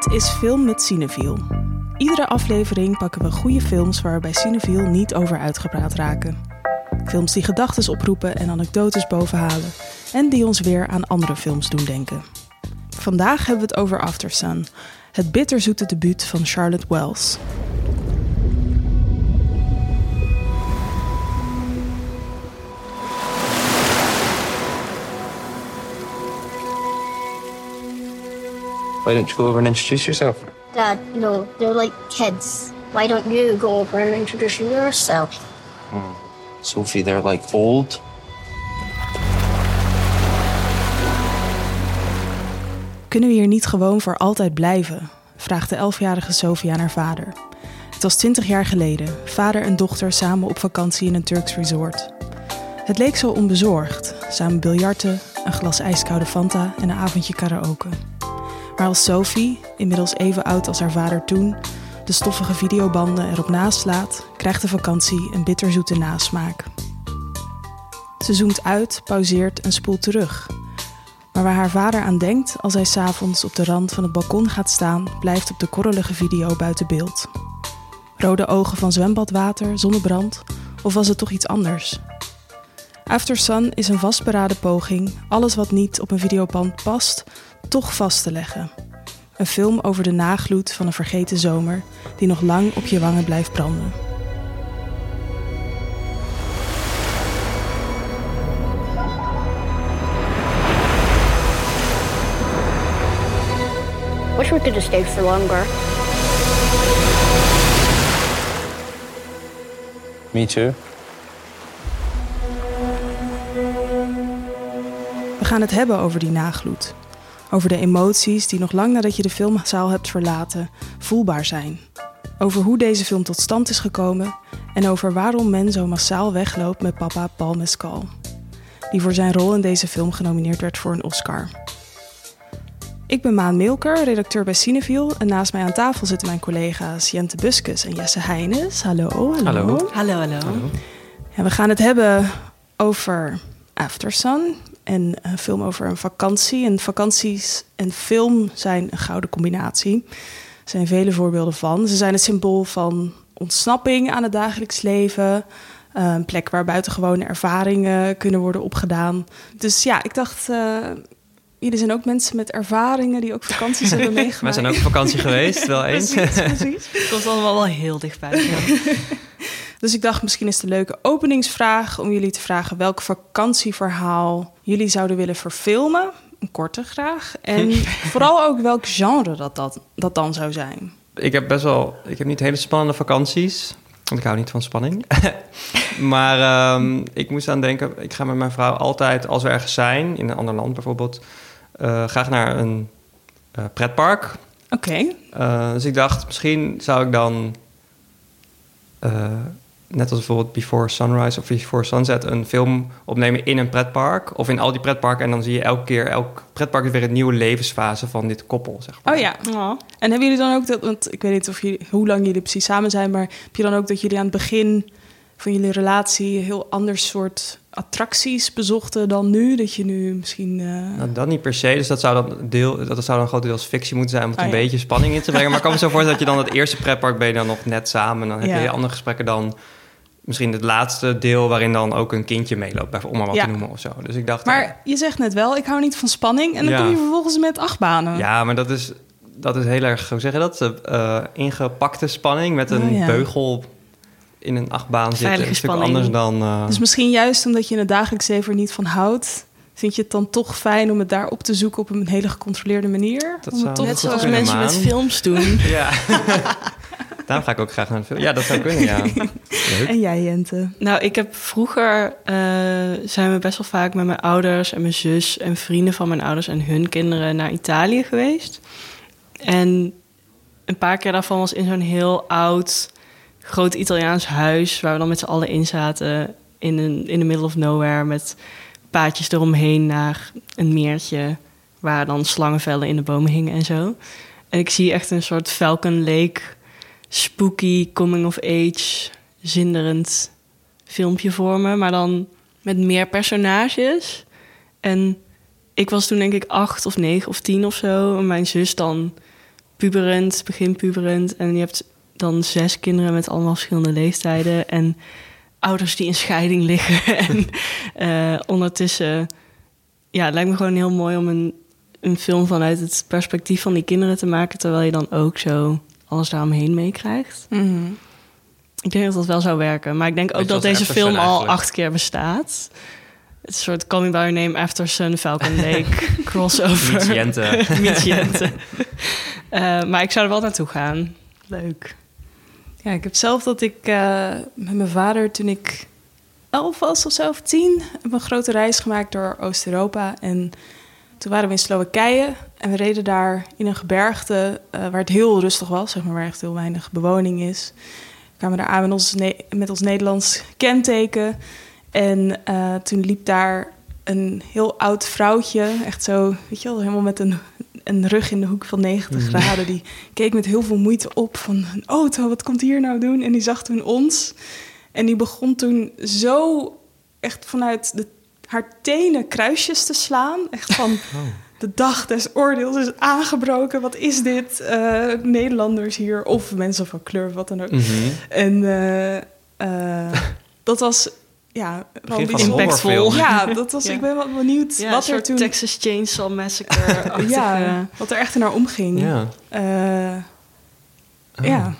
Dit is Film met Cineviel. Iedere aflevering pakken we goede films waar we bij Cineviel niet over uitgepraat raken. Films die gedachten oproepen en anekdotes bovenhalen. En die ons weer aan andere films doen denken. Vandaag hebben we het over Aftersun, het bitterzoete debuut van Charlotte Wells. Why don't you go over and introduce yourself? Dad, you know, they're like kids. Why don't you go over and introduce yourself? Sophie, they're like old. Kunnen we hier niet gewoon voor altijd blijven? vraagt de elfjarige Sophie aan haar vader. Het was twintig jaar geleden, vader en dochter samen op vakantie in een Turks resort. Het leek zo onbezorgd, samen biljarten, een glas ijskoude Fanta en een avondje karaoke. Maar als Sophie, inmiddels even oud als haar vader toen, de stoffige videobanden erop naslaat, krijgt de vakantie een bitterzoete nasmaak. Ze zoomt uit, pauzeert en spoelt terug. Maar waar haar vader aan denkt als hij s'avonds op de rand van het balkon gaat staan, blijft op de korrelige video buiten beeld. Rode ogen van zwembadwater, zonnebrand, of was het toch iets anders? After Sun is een vastberaden poging alles wat niet op een videoband past, toch vast te leggen. Een film over de nagloed van een vergeten zomer die nog lang op je wangen blijft branden. Wish we could have stayed for longer. Me too. We gaan het hebben over die nagloed. Over de emoties die nog lang nadat je de filmzaal hebt verlaten voelbaar zijn. Over hoe deze film tot stand is gekomen en over waarom men zo massaal wegloopt met papa Paul Mescal. Die voor zijn rol in deze film genomineerd werd voor een Oscar. Ik ben Maan Milker, redacteur bij Cineviel. En naast mij aan tafel zitten mijn collega's Jente Buskus en Jesse Heines. Hallo, hallo. Hallo. Hallo, hallo. En we gaan het hebben over Aftersun. En een film over een vakantie. En vakanties en film zijn een gouden combinatie. Er zijn vele voorbeelden van. Ze zijn het symbool van ontsnapping aan het dagelijks leven. Eh, Een plek waar buitengewone ervaringen kunnen worden opgedaan. Dus ja, ik dacht... eh, jullie zijn ook mensen met ervaringen die ook vakanties hebben meegemaakt. Wij zijn ook op vakantie geweest, wel eens. Precies, precies. Het was allemaal wel heel dichtbij. Ja. Dus ik dacht, misschien is het een leuke openingsvraag om jullie te vragen welk vakantieverhaal jullie zouden willen verfilmen. Een korte graag. En vooral ook welk genre dat, dat, dat dan zou zijn. Ik heb best wel... Ik heb niet hele spannende vakanties. Want ik hou niet van spanning. maar ehm, ik moest aan denken... Ik ga met mijn vrouw altijd, als we ergens zijn... in een ander land bijvoorbeeld... eh, graag naar een eh, pretpark. Oké, Eh, dus ik dacht, misschien zou ik dan... net als bijvoorbeeld Before Sunrise of Before Sunset... een film opnemen in een pretpark. Of in al die pretparken. En dan zie je elke keer... Elk pretpark is weer een nieuwe levensfase van dit koppel, zeg maar. oh ja. En hebben jullie dan ook dat, want ik weet niet of jullie, hoe lang jullie precies samen zijn, maar heb je dan ook dat jullie aan het begin van jullie relatie heel ander soort attracties bezochten dan nu? Dat je nu misschien. eh, Nou, dat niet per se. Dus dat zou dan, deel, dat zou dan grotendeels fictie moeten zijn... om Oh, een ja. beetje spanning in te brengen. Maar ik kan me zo voorstellen dat je dan het eerste pretpark... ben je dan nog net samen. En dan heb je andere gesprekken dan... misschien het laatste deel waarin dan ook een kindje meeloopt... bijvoorbeeld, om maar wat Ja. te noemen of zo. Dus ik dacht... Maar je zegt net wel, ik hou niet van spanning. En dan Ja. kom je vervolgens met achtbanen. eh, ja, maar dat is, dat is heel erg, hoe zeg je dat? Eh, ingepakte spanning met een Oh, ja. beugel in een achtbaan zitten. Veilige Dat is spanning. anders dan... eh, Dus misschien juist omdat je in het dagelijks leven er niet van houdt, vind je het dan toch fijn om het daar op te zoeken op een hele gecontroleerde manier? Dat Om zou het toch Net zoals mensen met films doen. Ja. Daarom ga ik ook graag naar een film. Ja, dat zou kunnen, ja. Leuk. En jij, Jente? Nou, ik heb vroeger eh, zijn we best wel vaak met mijn ouders en mijn zus en vrienden van mijn ouders en hun kinderen naar Italië geweest. En een paar keer daarvan was in zo'n heel oud, groot Italiaans huis waar we dan met z'n allen in zaten in een in the middle of nowhere met paadjes eromheen naar een meertje waar dan slangenvellen in de bomen hingen en zo. En ik zie echt een soort Falcon Lake spooky coming of age zinderend filmpje voor me, maar dan met meer personages. En ik was toen denk ik acht of negen of tien of zo. En mijn zus dan puberend, begin puberend. En je hebt dan zes kinderen met allemaal verschillende leeftijden. En ouders die in scheiding liggen. en eh, ondertussen, ja, het lijkt me gewoon heel mooi om een, een film vanuit het perspectief van die kinderen te maken. Terwijl je dan ook zo alles daaromheen meekrijgt. Mhm. Ik denk dat dat wel zou werken. Maar ik denk ook dat deze Aftersun film al eigenlijk. acht keer bestaat. Het soort Me By Your Name, After Sun, Falcon Lake crossover. Eh, maar ik zou er wel naartoe gaan. Leuk. Ja, ik heb zelf dat ik eh, met mijn vader toen ik elf was of zo, of tien, heb een grote reis gemaakt door Oost-Europa. En toen waren we in Slowakije en we reden daar in een gebergte eh, waar het heel rustig was, zeg maar, waar echt heel weinig bewoning is. We kwamen daar aan met ons, Ne- met ons Nederlands kenteken. En eh, toen liep daar een heel oud vrouwtje, echt zo, weet je wel, helemaal met een, een rug in de hoek van 90 graden. Die keek met heel veel moeite op van een auto, wat komt hier nou doen? En die zag toen ons. En die begon toen zo echt vanuit de, haar tenen kruisjes te slaan. Echt van de dag des oordeels is aangebroken. Wat is dit? Eh, Nederlanders hier of mensen van kleur, wat dan ook. Mhm. En eh, eh, dat was ja, wel Impactvol. Ja, dat was, Ja. ik ben wel benieuwd Ja, wat een er toen... Texas Chainsaw Massacre. ja, wat er echt in haar omging. Ja. Eh, Ja,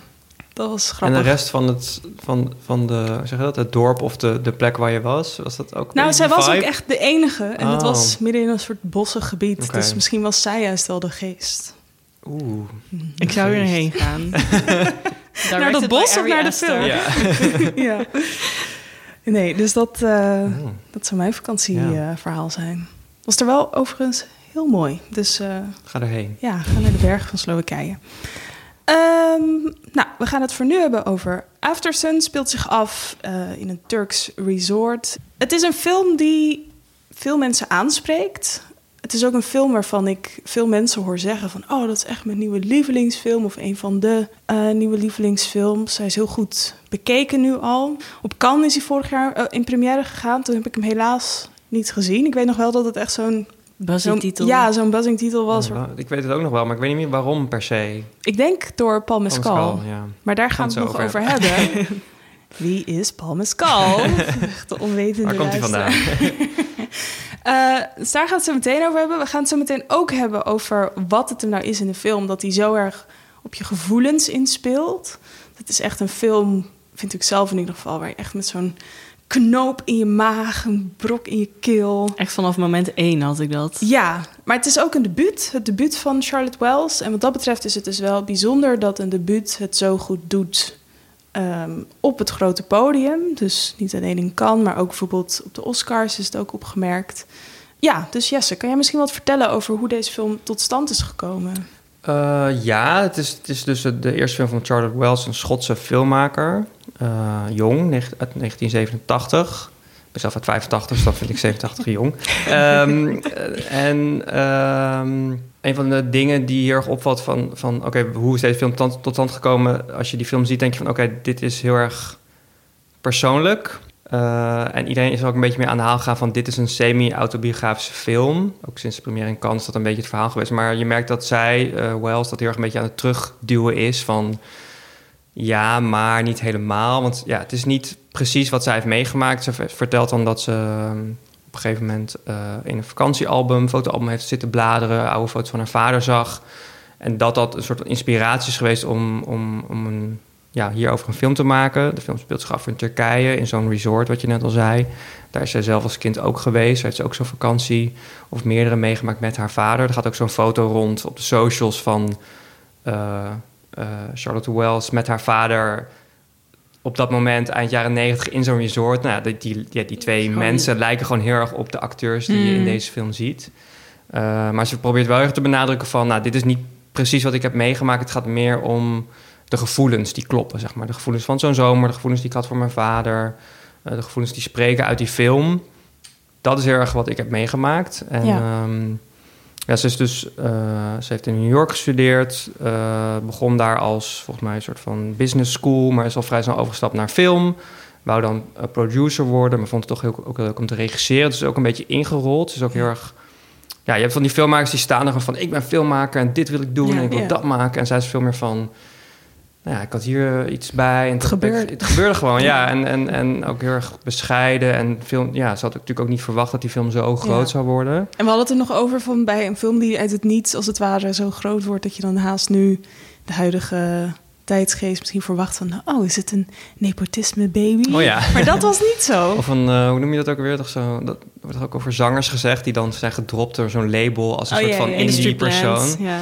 dat was En de rest van het, van, van de, zeg je dat, het dorp of de, de plek waar je was, was dat ook nou, zij was ook echt de enige. En het Oh. was midden in een soort bossig gebied. Dus misschien was zij juist wel de geest. Oeh. Ik zou er heen gaan. Naar dat bos of naar de film? Ja. ja. Nee, dus dat, eh, Oh. dat zou mijn vakantieverhaal zijn. Was er wel overigens heel mooi. Dus eh, Ga erheen. ja, ga naar de bergen van Slowakije. Ehm, nou, we gaan het voor nu hebben over Aftersun. Speelt zich af eh, in een Turks resort. Het is een film die veel mensen aanspreekt. Het is ook een film waarvan ik veel mensen hoor zeggen van... oh, dat is echt mijn nieuwe lievelingsfilm of een van de eh, nieuwe lievelingsfilms. Hij is heel goed bekeken nu al. Op Cannes is hij vorig jaar eh, in première gegaan. Toen heb ik hem helaas niet gezien. Ik weet nog wel dat het echt zo'n... Ja, zo'n buzzing titel was. Ja, ik weet het ook nog wel, maar ik weet niet meer waarom per se. Ik denk door Paul Mescal. Ja. Maar daar gaan we het nog over hebben. Wie is Paul Mescal? Echt de onwetende Waar komt hij luisteraar. vandaan? Eh, dus daar gaan we het zo meteen over hebben. We gaan het zo meteen ook hebben over wat het er nou is in de film. Dat hij zo erg op je gevoelens inspeelt. Het is echt een film, vind ik zelf in ieder geval... waar je echt met zo'n knoop in je maag, een brok in je keel... Echt vanaf moment één had ik dat. Ja, maar het is ook een debuut. Het debuut van Charlotte Wells. En wat dat betreft is het dus wel bijzonder dat een debuut het zo goed doet ehm, op het grote podium. Dus niet alleen in Cannes, maar ook bijvoorbeeld op de Oscars is het ook opgemerkt. Ja, dus Jesse, kan jij misschien wat vertellen over hoe deze film tot stand is gekomen? Eh, ja, het is, het is dus de eerste film van Charlotte Wells, een Schotse filmmaker. Eh, jong, uit 1987. Ik ben zelf uit 85, dus dan vind ik 87 jong. Ehm, eh, en ehm, een van de dingen die heel erg opvalt van... van oké, hoe is deze film tot, tot stand gekomen? Als je die film ziet, denk je van... oké, dit is heel erg persoonlijk. Eh, en iedereen is er ook een beetje mee aan de haal gegaan van... dit is een semi-autobiografische film. Ook sinds de première in Cannes is dat een beetje het verhaal geweest. Maar je merkt dat zij, Wells, dat heel erg een beetje aan het terugduwen is van... ja, maar niet helemaal. Want ja, het is niet precies wat zij heeft meegemaakt. Ze vertelt dan dat ze ehm, op een gegeven moment... eh, in een vakantiealbum, fotoalbum heeft zitten bladeren... oude foto's van haar vader zag... En dat dat een soort inspiratie is geweest om, om, om een, ja, hierover een film te maken. De film speelt zich af in Turkije, in zo'n resort, wat je net al zei. Daar is zij zelf als kind ook geweest. Daar heeft ze ook zo'n vakantie of meerdere meegemaakt met haar vader. Er gaat ook zo'n foto rond op de socials van eh, Charlotte Wells met haar vader... op dat moment, eind jaren negentig, in zo'n resort. Nou, die, die, ja, die twee mensen lijken gewoon heel erg op de acteurs die je in Mm. deze film ziet. Uh, maar ze probeert wel erg te benadrukken van... nou, dit is niet precies wat ik heb meegemaakt. Het gaat meer om de gevoelens die kloppen, zeg maar. De gevoelens van zo'n zomer, de gevoelens die ik had voor mijn vader... uh, de gevoelens die spreken uit die film. Dat is heel erg wat ik heb meegemaakt. En Ja. ja. Ja, ze is dus... uh, ze heeft in New York gestudeerd. Uh, begon daar als, volgens mij, een soort van business school... maar is al vrij snel overgestapt naar film... Wou dan uh, producer worden, maar vond het toch heel, ook heel leuk om te regisseren. Dus ook een beetje ingerold. Ze is ook heel erg Ja, je hebt van die filmmakers die staan er van... ik ben filmmaker en dit wil ik doen Ja, en ik wil dat maken. En zij is veel meer van... Nou ja, ik had hier eh, iets bij. En het gebeurde. Het gebeurde gewoon, ja. En, en, en ook heel erg bescheiden. En film, ja, ze had natuurlijk ook niet verwacht dat die film zo groot Ja. zou worden. En we hadden het er nog over van bij een film die uit het niets als het ware zo groot wordt dat je dan haast nu de huidige tijdsgeest misschien verwacht van oh is het een nepotisme baby? Oh ja. Maar dat was niet zo. Of een, eh, hoe noem je dat ook weer? Toch zo, dat wordt ook over zangers gezegd... die dan zijn gedropt door zo'n label als een Oh, soort ja, van indie persoon. Ja.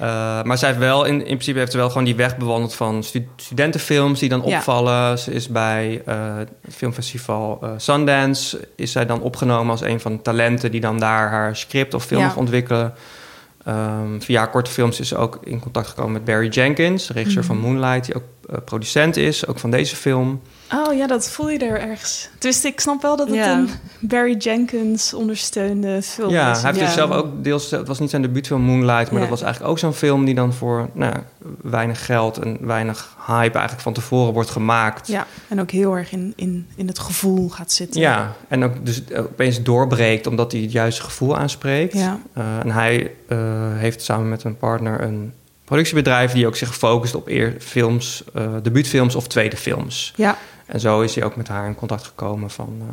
Eh, maar zij heeft wel, in, in principe heeft ze wel gewoon die weg bewandeld van stu- studentenfilms die dan Ja. opvallen. Ze is bij eh, het filmfestival eh, Sundance, is zij dan opgenomen als een van de talenten die dan daar haar script of film Ja. mag ontwikkelen. Ehm, via korte films is ze ook in contact gekomen met Barry Jenkins, regisseur van Moonlight, die ook producent is, ook van deze film. Oh ja, dat voel je er ergens. Dus ik snap wel dat het Ja. een Barry Jenkins ondersteunde film Ja, is. hij heeft Ja. dus zelf ook deels... Het was niet zijn debuutfilm Moonlight... maar Ja. dat was eigenlijk ook zo'n film... die dan voor nou, weinig geld en weinig hype... eigenlijk van tevoren wordt gemaakt. Ja, en ook heel erg in, in, in het gevoel gaat zitten. Ja, en ook dus opeens doorbreekt... omdat hij het juiste gevoel aanspreekt. Ja. Eh, en hij eh, heeft samen met een partner een productiebedrijf... die ook zich focust op eer films, eh, debuutfilms of tweede films. Ja, En zo is hij ook met haar in contact gekomen van... eh,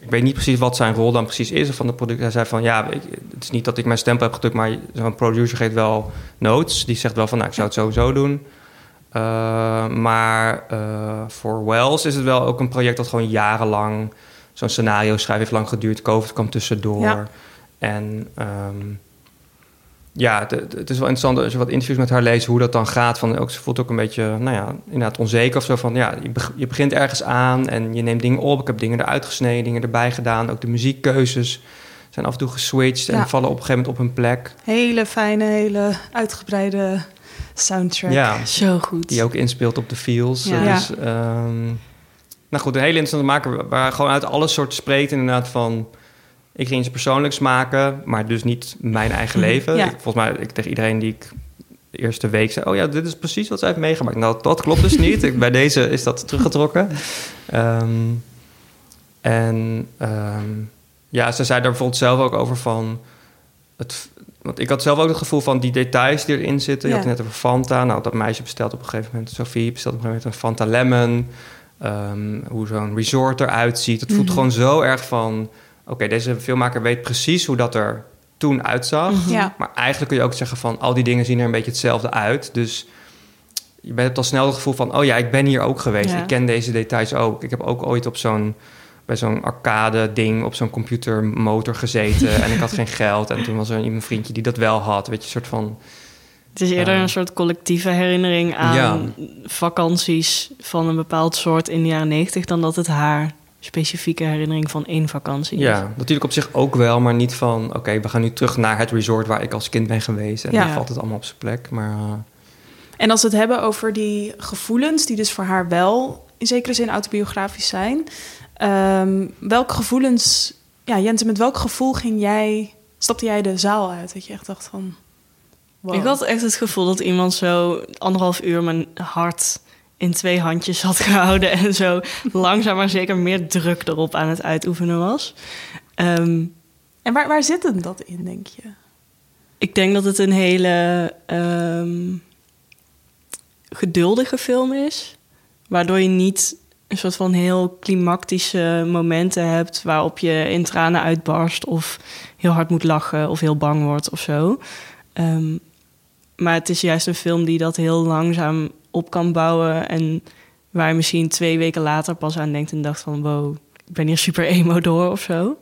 ik weet niet precies wat zijn rol dan precies is van de product. Hij zei van ja, ik, het is niet dat ik mijn stempel heb gedrukt, maar zo'n producer geeft wel notes. Die zegt wel van nou, ik zou het sowieso doen. Eh, maar voor Wells is het wel ook een project dat gewoon jarenlang zo'n scenario schrijven heeft lang geduurd. COVID kwam tussendoor. Ja. En ehm, ja, het, is wel interessant als je wat interviews met haar leest, hoe dat dan gaat. Van, ook, ze voelt ook een beetje, nou ja, inderdaad onzeker of zo. Van ja, je, beg- je begint ergens aan en je neemt dingen op. Ik heb dingen eruit gesneden, dingen erbij gedaan. Ook de muziekkeuzes zijn af en toe geswitcht Ja. en vallen op een gegeven moment op hun plek. hele fijne, hele uitgebreide soundtrack. Ja, Zo goed. die ook inspeelt op de feels. Ja. Dus, ehm, nou goed, een hele interessante maker waar gewoon uit alle soorten spreekt inderdaad van... Ik ging iets persoonlijks maken, maar dus niet mijn eigen leven. Ja. Ik, volgens mij, ik tegen iedereen die ik de eerste week zei... oh ja, dit is precies wat zij heeft meegemaakt. Nou, dat klopt dus niet. Ik, bij deze is dat teruggetrokken. Ehm, en ehm, ja, ze zei daar bijvoorbeeld zelf ook over van... Het, want ik had zelf ook het gevoel van die details die erin zitten. Je had het net over Fanta. Nou, dat meisje bestelt op een gegeven moment... Sophie bestelt op een gegeven moment een Fanta Lemon. Ehm, hoe zo'n resort eruit ziet. Het voelt Mhm. gewoon zo erg van... Oké, deze filmmaker weet precies hoe dat er toen uitzag. Mhm. Ja. Maar eigenlijk kun je ook zeggen van... al die dingen zien er een beetje hetzelfde uit. Dus je bent al snel het gevoel van... oh ja, ik ben hier ook geweest. Ja. Ik ken deze details ook. Ik heb ook ooit op zo'n... bij zo'n arcade ding op zo'n computermotor gezeten... en ik had geen geld. En toen was er een vriendje die dat wel had. Weet je, soort van... Het is eerder een soort collectieve herinnering aan Ja. vakanties van een bepaald soort in de jaren negentig... dan dat het haar specifieke herinnering van één vakantie is. Ja, natuurlijk op zich ook wel, maar niet van... oké, we gaan nu terug naar het resort waar ik als kind ben geweest. En Ja. dan valt het allemaal op zijn plek. Maar eh, En als we het hebben over die gevoelens, die dus voor haar wel in zekere zin autobiografisch zijn. ehm, welke gevoelens, ja, Jente, met welk gevoel ging jij, stapte jij de zaal uit? Dat je echt dacht van. wow. Ik had echt het gevoel dat iemand zo anderhalf uur mijn hart in twee handjes had gehouden... en zo langzaam maar zeker meer druk erop aan het uitoefenen was. Ehm, En waar, waar zit hem dat in, denk je? Ik denk dat het een hele ehm, geduldige film is. Waardoor je niet een soort van heel klimactische momenten hebt... waarop je in tranen uitbarst of heel hard moet lachen of heel bang wordt of zo. Ehm, maar het is juist een film die dat heel langzaam op kan bouwen... en waar je misschien twee weken later pas aan denkt en dacht van... wow, ik ben hier super emo door of zo.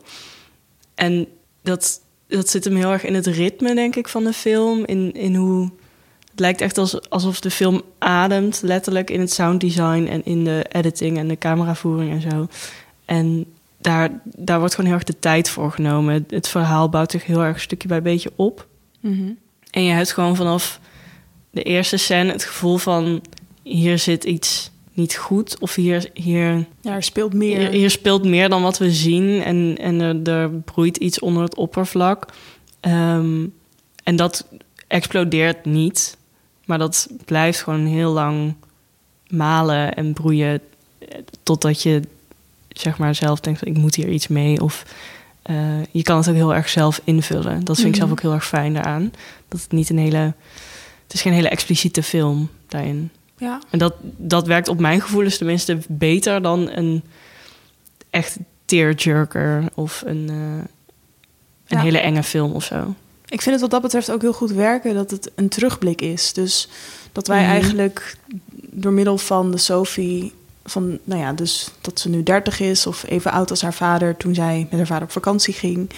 En dat, dat zit hem heel erg in het ritme, denk ik, van de film. In, in hoe. Het lijkt echt als, alsof de film ademt, letterlijk in het sounddesign en in de editing en de cameravoering en zo. En daar, daar wordt gewoon heel erg de tijd voor genomen. Het, het verhaal bouwt zich heel erg stukje bij beetje op. En je hebt gewoon vanaf de eerste scène het gevoel van... hier zit iets niet goed of hier, hier Ja, er speelt meer. hier, hier speelt meer dan wat we zien en, en er, er broeit iets onder het oppervlak. Ehm, en dat explodeert niet, maar dat blijft gewoon heel lang malen en broeien eh, totdat je zeg maar zelf denkt: ik moet hier iets mee of eh, je kan het ook heel erg zelf invullen. Dat vind ik Mhm. zelf ook heel erg fijn daaraan. Dat het niet een hele... Het is geen hele expliciete film daarin. Ja. En dat, dat werkt op mijn gevoelens tenminste beter dan een echt tearjerker of een, eh, een Ja. hele enge film of zo. Ik vind het wat dat betreft ook heel goed werken dat het een terugblik is. Dus dat wij Mhm. eigenlijk door middel van de Sophie, van nou ja, dus dat ze nu 30 is of even oud als haar vader toen zij met haar vader op vakantie ging,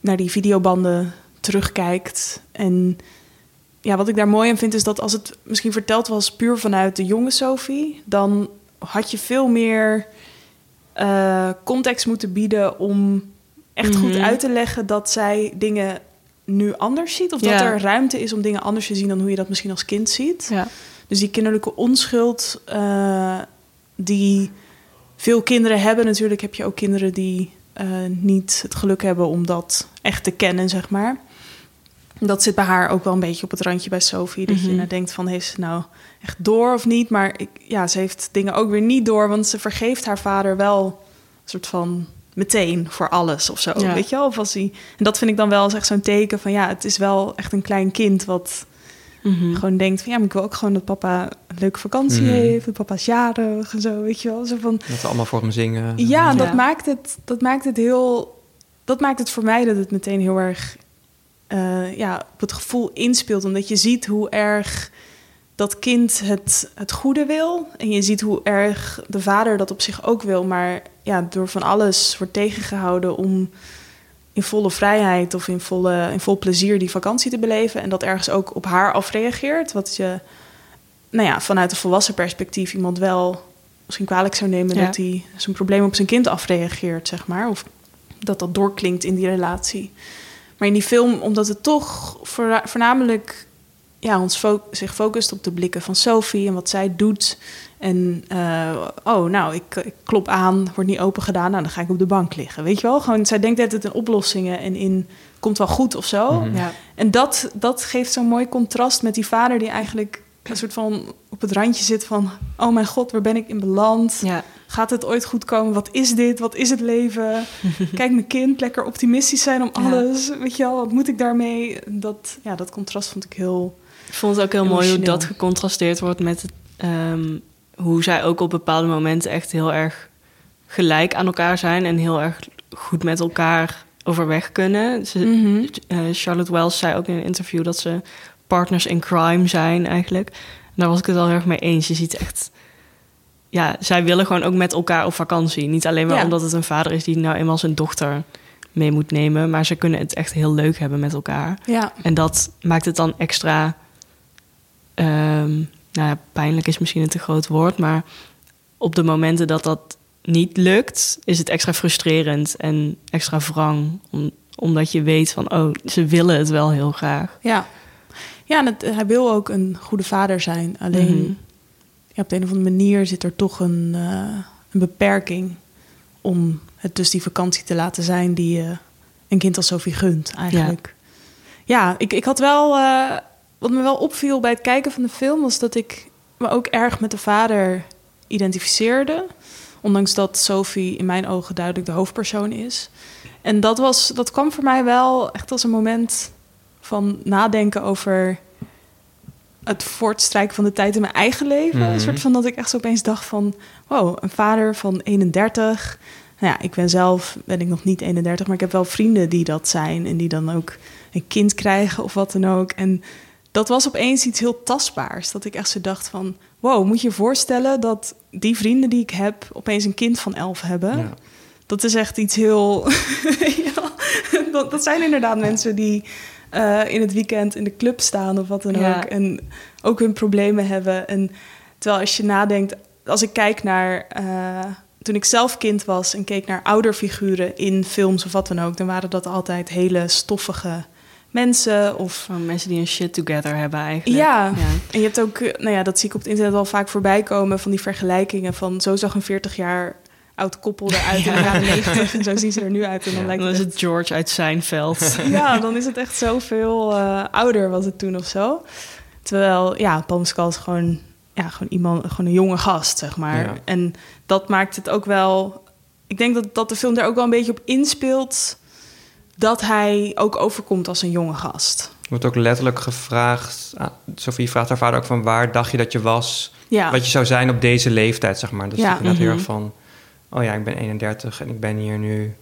naar die videobanden terugkijkt. En ja, wat ik daar mooi aan vind is dat als het misschien verteld was puur vanuit de jonge Sophie, dan had je veel meer eh, context moeten bieden om echt goed Mhm. uit te leggen dat zij dingen nu anders ziet. Of dat er ruimte is om dingen anders te zien dan hoe je dat misschien als kind ziet. Ja. Dus die kinderlijke onschuld eh, die veel kinderen hebben. Natuurlijk heb je ook kinderen die eh, niet het geluk hebben om dat echt te kennen, zeg maar. Dat zit bij haar ook wel een beetje op het randje bij Sophie. Dat je Mhm. nou denkt van, heeft ze nou echt door of niet? Maar ik, ja, ze heeft dingen ook weer niet door. Want ze vergeeft haar vader wel een soort van meteen voor alles of zo. Ja. Weet je wel? Of als hij, en dat vind ik dan wel eens echt zo'n teken van... ja, het is wel echt een klein kind wat Mhm. gewoon denkt van... ja, maar ik wil ook gewoon dat papa een leuke vakantie Mhm. heeft. Dat papa is jarig en zo, weet je wel. Zo van, Dat we allemaal voor hem zingen. ja, en dat Ja. maakt het, dat maakt het heel. Dat maakt het voor mij dat het meteen heel erg eh, ja, op het gevoel inspeelt. Omdat je ziet hoe erg dat kind het, het goede wil. En je ziet hoe erg de vader dat op zich ook wil. Maar ja, door van alles wordt tegengehouden om in volle vrijheid of in, volle, in vol plezier die vakantie te beleven. En dat ergens ook op haar afreageert. Wat je nou ja, vanuit een volwassen perspectief iemand wel misschien kwalijk zou nemen Ja. dat hij zijn probleem op zijn kind afreageert, zeg maar. Of dat dat doorklinkt in die relatie. Maar in die film, omdat het toch voorna- voornamelijk ja, ons fo- zich focust op de blikken van Sophie en wat zij doet. En eh, oh, nou, ik, ik klop aan, wordt niet open gedaan, nou dan ga ik op de bank liggen. Weet je wel? Gewoon, zij denkt altijd in oplossingen en in komt wel goed of zo. Mhm. Ja. En dat, dat geeft zo'n mooi contrast met die vader die eigenlijk een soort van op het randje zit van... oh mijn god, waar ben ik in beland? Ja. Gaat het ooit goed komen? Wat is dit? Wat is het leven? Kijk, mijn kind, lekker optimistisch zijn om Ja. alles. Weet je wel, wat moet ik daarmee? Dat, ja, dat contrast vond ik heel... Ik vond het ook heel mooi hoe dat gecontrasteerd wordt met het, ehm, hoe zij ook op bepaalde momenten echt heel erg gelijk aan elkaar zijn en heel erg goed met elkaar overweg kunnen. Ze, Mhm. eh, Charlotte Wells zei ook in een interview dat ze partners in crime zijn eigenlijk. En daar was ik het al heel erg mee eens. Je ziet echt, ja, zij willen gewoon ook met elkaar op vakantie. Niet alleen maar Ja. omdat het een vader is die nou eenmaal zijn dochter mee moet nemen, maar ze kunnen het echt heel leuk hebben met elkaar. Ja, En dat maakt het dan extra. ehm, nou ja, pijnlijk is misschien een te groot woord, maar op de momenten dat dat niet lukt, is het extra frustrerend en extra wrang. Om, omdat je weet van, oh, ze willen het wel heel graag. ja. Ja, en het, hij wil ook een goede vader zijn. Alleen Mhm. ja, op de een of andere manier zit er toch een, eh, een beperking... om het dus die vakantie te laten zijn die je een kind als Sophie gunt eigenlijk. Ja, ik, ik had wel... eh, wat me wel opviel bij het kijken van de film... was dat ik me ook erg met de vader identificeerde. Ondanks dat Sophie in mijn ogen duidelijk de hoofdpersoon is. En dat, was, dat kwam voor mij wel echt als een moment van nadenken over het voortstrijken van de tijd in mijn eigen leven. Mhm. Een soort van dat ik echt zo opeens dacht van... wow, een vader van 31. Nou ja, ik ben zelf ben ik nog niet 31, maar ik heb wel vrienden die dat zijn... en die dan ook een kind krijgen of wat dan ook. En dat was opeens iets heel tastbaars. Dat ik echt zo dacht van... wow, moet je je voorstellen dat die vrienden die ik heb... opeens een kind van 11 hebben... Ja. Dat is echt iets heel. ja, dat, dat zijn inderdaad mensen die eh, in het weekend in de club staan of wat dan Ja. ook. En ook hun problemen hebben. En terwijl als je nadenkt, als ik kijk naar. eh, toen ik zelf kind was en keek naar ouderfiguren in films of wat dan ook, dan waren dat altijd hele stoffige mensen. Of Van mensen die een shit together hebben eigenlijk. ja. En je hebt ook, eh, nou ja, dat zie ik op het internet al vaak voorbij komen van die vergelijkingen van zo zag een 40 jaar oud koppel eruit in de jaren 90 en zo zien ze er nu uit. En dan lijkt Dan het is echt- het George uit Seinfeld. ja, dan is het echt zoveel eh ouder was het toen of zo. Terwijl, ja, Paul Mescal is gewoon, ja, gewoon iemand, gewoon een jonge gast, zeg maar. Ja. En dat maakt het ook wel ik denk dat, dat de film daar ook wel een beetje op inspeelt... dat hij ook overkomt als een jonge gast. Er wordt ook letterlijk gevraagd... ah, Sophie vraagt haar vader ook van... waar dacht je dat je was? Ja, Wat je zou zijn op deze leeftijd, zeg maar. Dus Ja. ja. inderdaad heel Mhm. erg van... oh ja, ik ben 31 en ik ben hier nu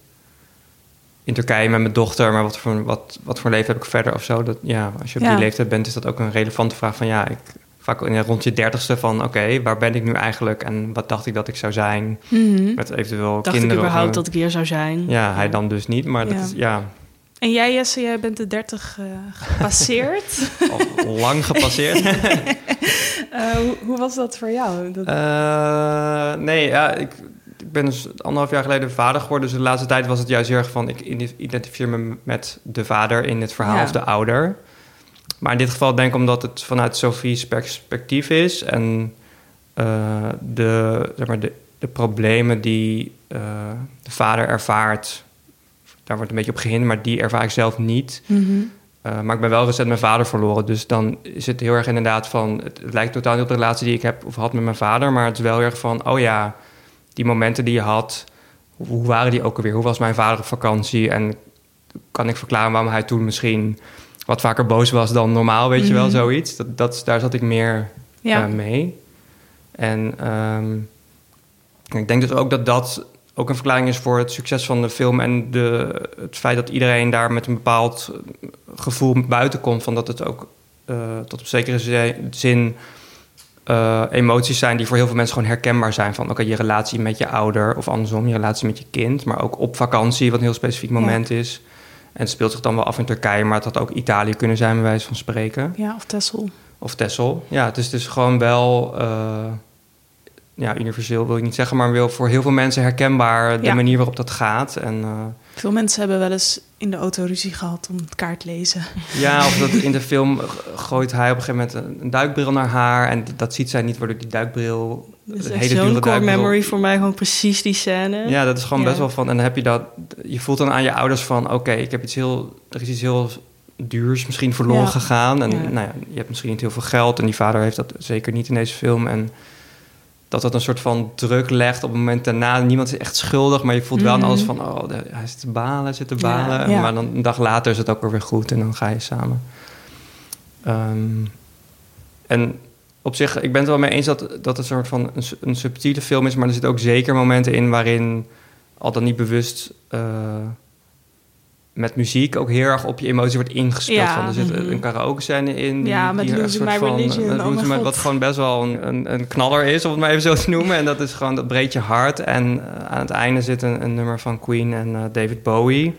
in Turkije met mijn dochter... maar wat voor, wat, wat voor leven heb ik verder of zo? Dat, ja, als je op Ja. die leeftijd bent, is dat ook een relevante vraag van... ja, ik, vaak in- rond je dertigste van... oké, waar ben ik nu eigenlijk en wat dacht ik dat ik zou zijn? Mhm. Met eventueel Dacht ik kinderen. of überhaupt dat ik hier zou zijn? Ja, hij dan dus niet, maar Ja. dat is ja, En jij, Jesse, jij bent de 30 eh, gepasseerd. lang gepasseerd. Eh, hoe, hoe was dat voor jou? Dat, Eh, nee, ja, ik ben dus anderhalf jaar geleden vader geworden. Dus de laatste tijd was het juist heel erg van... ik identificeer me met de vader in het verhaal Ja. of de ouder. Maar in dit geval denk ik omdat het vanuit Sophie's perspectief is... en eh, de, zeg maar, de, de problemen die eh, de vader ervaart... daar wordt een beetje op gehinderd, maar die ervaar ik zelf niet... Mhm. Uh, maar ik ben wel recent mijn vader verloren. Dus dan is het heel erg inderdaad van... Het, het lijkt totaal niet op de relatie die ik heb of had met mijn vader. Maar het is wel heel erg van... Oh ja, die momenten die je had... Hoe, waren die ook alweer? Hoe was mijn vader op vakantie? En kan ik verklaren waarom hij toen misschien... wat vaker boos was dan normaal, weet je wel, Mhm. zoiets. Dat, dat, daar zat ik meer ja. eh, mee. En ehm, ik denk dus ook dat dat ook een verklaring is voor het succes van de film en de, het feit dat iedereen daar met een bepaald gevoel buiten komt. Van dat het ook eh, tot op zekere zi- zin eh, emoties zijn die voor heel veel mensen gewoon herkenbaar zijn. Van oké, je relatie met je ouder of andersom, je relatie met je kind. Maar ook op vakantie, wat een heel specifiek Ja. moment is. En het speelt zich dan wel af in Turkije, maar het had ook Italië kunnen zijn, bij wijze van spreken. ja, of Tessel. Of Texel. Ja, het is dus gewoon wel... eh, ja, universeel wil ik niet zeggen... maar wel voor heel veel mensen herkenbaar... de Ja. manier waarop dat gaat. En eh, Veel mensen hebben wel eens in de auto ruzie gehad om het kaart lezen. ja, of dat in de film gooit hij op een gegeven moment... een, duikbril naar haar... en dat ziet zij niet, waardoor die duikbril... Dat is zo'n core memory voor mij, gewoon precies die scène. Ja, dat is gewoon Ja. best wel van... en dan heb je dat... je voelt dan aan je ouders van... oké, ik heb iets heel... er is iets heel duurs misschien verloren Ja. gegaan. En Ja. nou ja, je hebt misschien niet heel veel geld... en die vader heeft dat zeker niet in deze film. En dat dat een soort van druk legt op het moment daarna. Niemand is echt schuldig, maar je voelt wel aan Mhm. alles van... oh, de- hij zit te balen, hij zit te balen. ja. Maar dan een dag later is het ook weer goed en dan ga je samen. Ehm, en op zich, ik ben het wel mee eens dat, dat het een soort van een subtiele film is... maar er zitten ook zeker momenten in waarin al dan niet bewust... eh, met muziek ook heel erg op je emotie wordt ingespeeld. Ja, van, er zit mhm. een karaoke scène in. Die, Ja, met die My van- Religion, met oh My-. Wat gewoon best wel een, een, een knaller is, om het maar even zo te noemen. En dat is gewoon, dat breekt je hart. En eh, aan het einde zit een, een nummer van Queen en eh, David Bowie.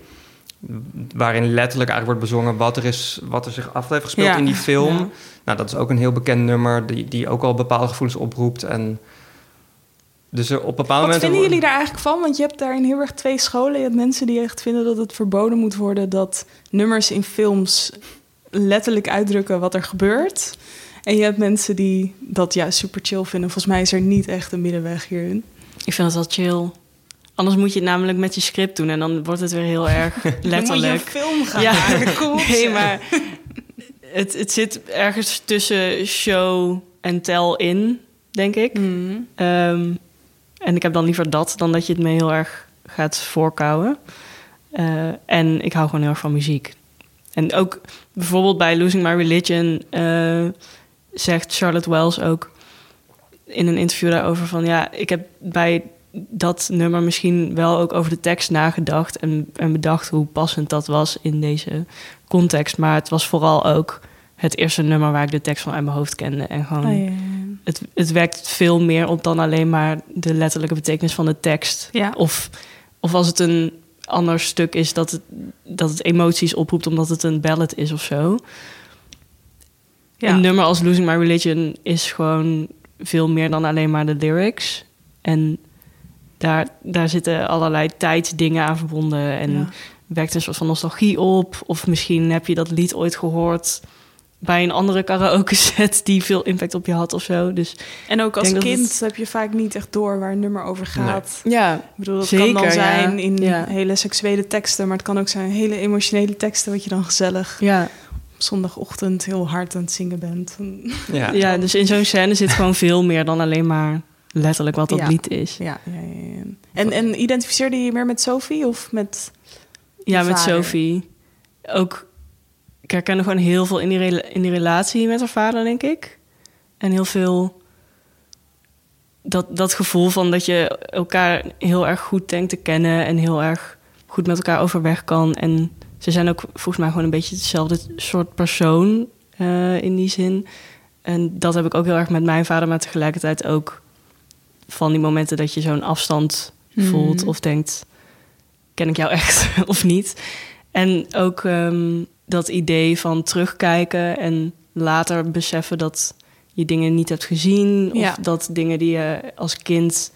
Waarin letterlijk eigenlijk wordt bezongen wat er, is, wat er zich af heeft gespeeld Ja, in die film. ja. Nou, dat is ook een heel bekend nummer die, die ook al bepaalde gevoelens oproept. En dus er op bepaalde Wat momenten... vinden jullie daar eigenlijk van? Want je hebt daarin heel erg twee scholen. Je hebt mensen die echt vinden dat het verboden moet worden... dat nummers in films letterlijk uitdrukken wat er gebeurt. En je hebt mensen die dat juist super chill vinden. Volgens mij is er niet echt een middenweg hierin. Ik vind het wel chill. Anders moet je het namelijk met je script doen en dan wordt het weer heel erg Dan moet je letterlijk. een film gaan Ja, maken. Kom op, nee, maar het, het zit ergens tussen show en tell in, denk ik. Mm. Ehm, en ik heb dan liever dat dan dat je het me heel erg gaat voorkouwen. Eh, en ik hou gewoon heel erg van muziek. En ook bijvoorbeeld bij Losing My Religion eh, zegt Charlotte Wells ook in een interview daarover van ja, ik heb bij dat nummer misschien wel ook over de tekst nagedacht en, en bedacht hoe passend dat was in deze context. Maar het was vooral ook het eerste nummer waar ik de tekst van uit mijn hoofd kende en gewoon Oh, ja, het, het werkt veel meer op dan alleen maar de letterlijke betekenis van de tekst. Ja. Of, of als het een ander stuk is dat het, dat het emoties oproept omdat het een ballad is of zo. Ja. Een nummer als Losing My Religion is gewoon veel meer dan alleen maar de lyrics. En daar, daar zitten allerlei tijdsdingen aan verbonden. En Ja. werkt een soort van nostalgie op. Of misschien heb je dat lied ooit gehoord bij een andere karaoke set die veel impact op je had of zo. Dus En ook als kind het- heb je vaak niet echt door waar een nummer over gaat. ja, Ik bedoel, dat Zeker, kan dan ja. zijn in Ja. hele seksuele teksten, maar het kan ook zijn hele emotionele teksten, wat je dan gezellig ja. op zondagochtend heel hard aan het zingen bent. Ja. ja, dus in zo'n scène zit gewoon veel meer dan alleen maar letterlijk wat dat Ja. lied is. Ja, ja, ja, ja. En, en identificeerde je je meer met Sophie of met... Ja, met. Sophie. Ook, ik herkende gewoon heel veel in die, in die relatie met haar vader, denk ik. En heel veel dat, dat gevoel van dat je elkaar heel erg goed denkt te kennen en heel erg goed met elkaar overweg kan. En ze zijn ook volgens mij gewoon een beetje hetzelfde soort persoon eh, in die zin. En dat heb ik ook heel erg met mijn vader, maar tegelijkertijd ook van die momenten dat je zo'n afstand voelt Mhm. of denkt: ken ik jou echt of niet? En ook ehm, dat idee van terugkijken en later beseffen dat je dingen niet hebt gezien. Of Ja. dat dingen die je als kind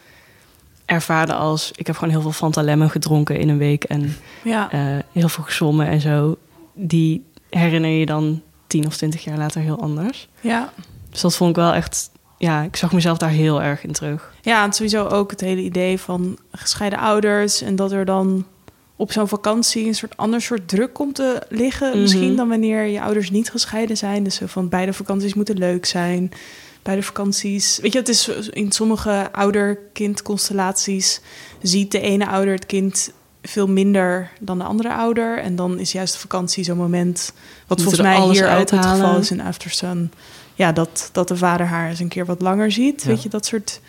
ervaarde als... ik heb gewoon heel veel Fanta Lemon gedronken in een week... en Ja, eh, heel veel gezwommen en zo. Die herinner je dan tien of twintig jaar later heel anders. ja. Dus dat vond ik wel echt... Ja, ik zag mezelf daar heel erg in terug. Ja, en sowieso ook het hele idee van gescheiden ouders... en dat er dan op zo'n vakantie een soort ander soort druk komt te liggen. Mhm. Misschien dan wanneer je ouders niet gescheiden zijn. Dus zo van beide vakanties moeten leuk zijn. Beide vakanties... Weet je, het is in sommige ouder-kind-constellaties... ziet de ene ouder het kind veel minder dan de andere ouder. En dan is juist de vakantie zo'n moment... wat volgens mij hier ook het geval is in After Sun. Ja, dat, dat de vader haar eens een keer wat langer ziet. Ja. Weet je, dat soort...